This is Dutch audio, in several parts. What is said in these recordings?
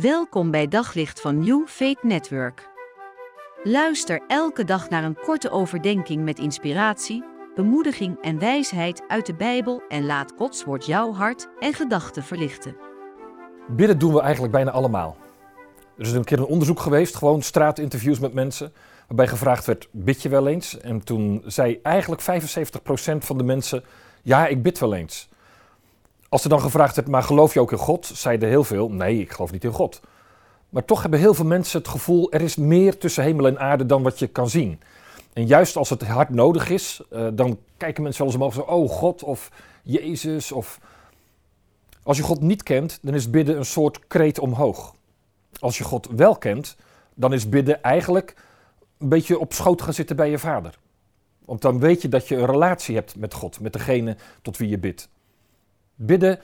Welkom bij Daglicht van New Faith Network. Luister elke dag naar een korte overdenking met inspiratie, bemoediging en wijsheid uit de Bijbel en laat Gods woord jouw hart en gedachten verlichten. Bidden doen we eigenlijk bijna allemaal. Er is een keer een onderzoek geweest, gewoon straatinterviews met mensen, waarbij gevraagd werd: bid je wel eens? En toen zei eigenlijk 75% van de mensen: ja, ik bid wel eens. Als er dan gevraagd werd, maar geloof je ook in God? Zeiden heel veel, nee, ik geloof niet in God. Maar toch hebben heel veel mensen het gevoel, er is meer tussen hemel en aarde dan wat je kan zien. En juist als het hard nodig is, uh, dan kijken mensen wel eens omhoog zo, oh God of Jezus of... Als je God niet kent, dan is bidden een soort kreet omhoog. Als je God wel kent, dan is bidden eigenlijk een beetje op schoot gaan zitten bij je vader. Want dan weet je dat je een relatie hebt met God, met degene tot wie je bidt. Bidden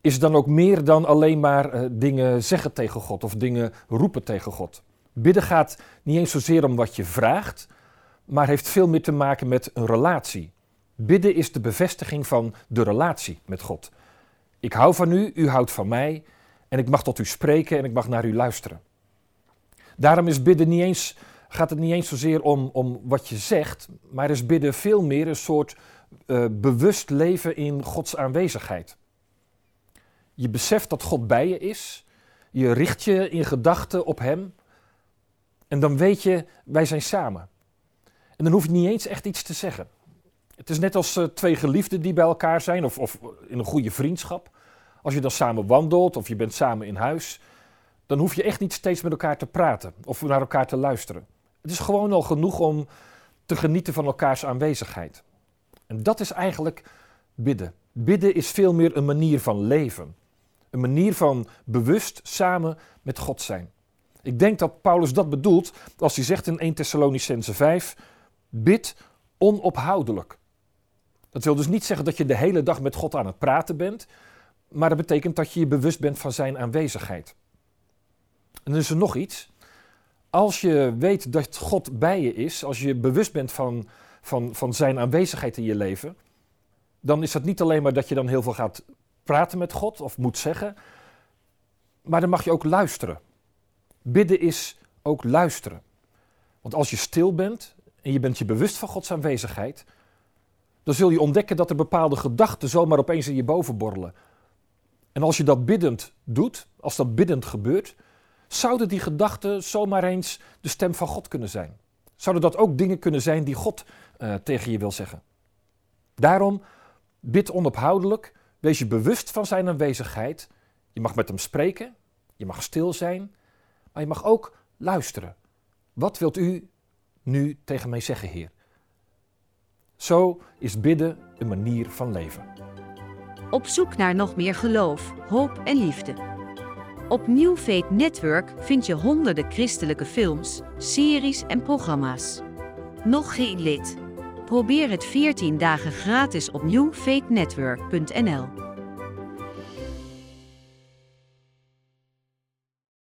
is dan ook meer dan alleen maar uh, dingen zeggen tegen God of dingen roepen tegen God. Bidden gaat niet eens zozeer om wat je vraagt, maar heeft veel meer te maken met een relatie. Bidden is de bevestiging van de relatie met God. Ik hou van u, u houdt van mij en ik mag tot u spreken en ik mag naar u luisteren. Daarom is bidden niet eens, gaat het niet eens zozeer om, om wat je zegt, maar is bidden veel meer een soort uh, bewust leven in Gods aanwezigheid. Je beseft dat God bij je is. Je richt je in gedachten op Hem. En dan weet je, wij zijn samen. En dan hoef je niet eens echt iets te zeggen. Het is net als uh, twee geliefden die bij elkaar zijn, of, of in een goede vriendschap. Als je dan samen wandelt of je bent samen in huis, dan hoef je echt niet steeds met elkaar te praten of naar elkaar te luisteren. Het is gewoon al genoeg om te genieten van elkaars aanwezigheid. En dat is eigenlijk bidden. Bidden is veel meer een manier van leven. Een manier van bewust samen met God zijn. Ik denk dat Paulus dat bedoelt als hij zegt in 1 Thessalonicense 5: bid onophoudelijk. Dat wil dus niet zeggen dat je de hele dag met God aan het praten bent, maar dat betekent dat je je bewust bent van zijn aanwezigheid. En dan is er nog iets. Als je weet dat God bij je is, als je bewust bent van van, van zijn aanwezigheid in je leven, dan is het niet alleen maar dat je dan heel veel gaat praten met God of moet zeggen, maar dan mag je ook luisteren. Bidden is ook luisteren. Want als je stil bent en je bent je bewust van Gods aanwezigheid, dan zul je ontdekken dat er bepaalde gedachten zomaar opeens in je boven borrelen. En als je dat biddend doet, als dat biddend gebeurt, zouden die gedachten zomaar eens de stem van God kunnen zijn. Zouden dat ook dingen kunnen zijn die God uh, tegen je wil zeggen? Daarom bid onophoudelijk, wees je bewust van zijn aanwezigheid. Je mag met hem spreken, je mag stil zijn, maar je mag ook luisteren. Wat wilt u nu tegen mij zeggen, Heer? Zo is bidden een manier van leven. Op zoek naar nog meer geloof, hoop en liefde. Op New Network vind je honderden christelijke films, series en programma's. Nog geen lid? Probeer het 14 dagen gratis op newfaithnetwork.nl.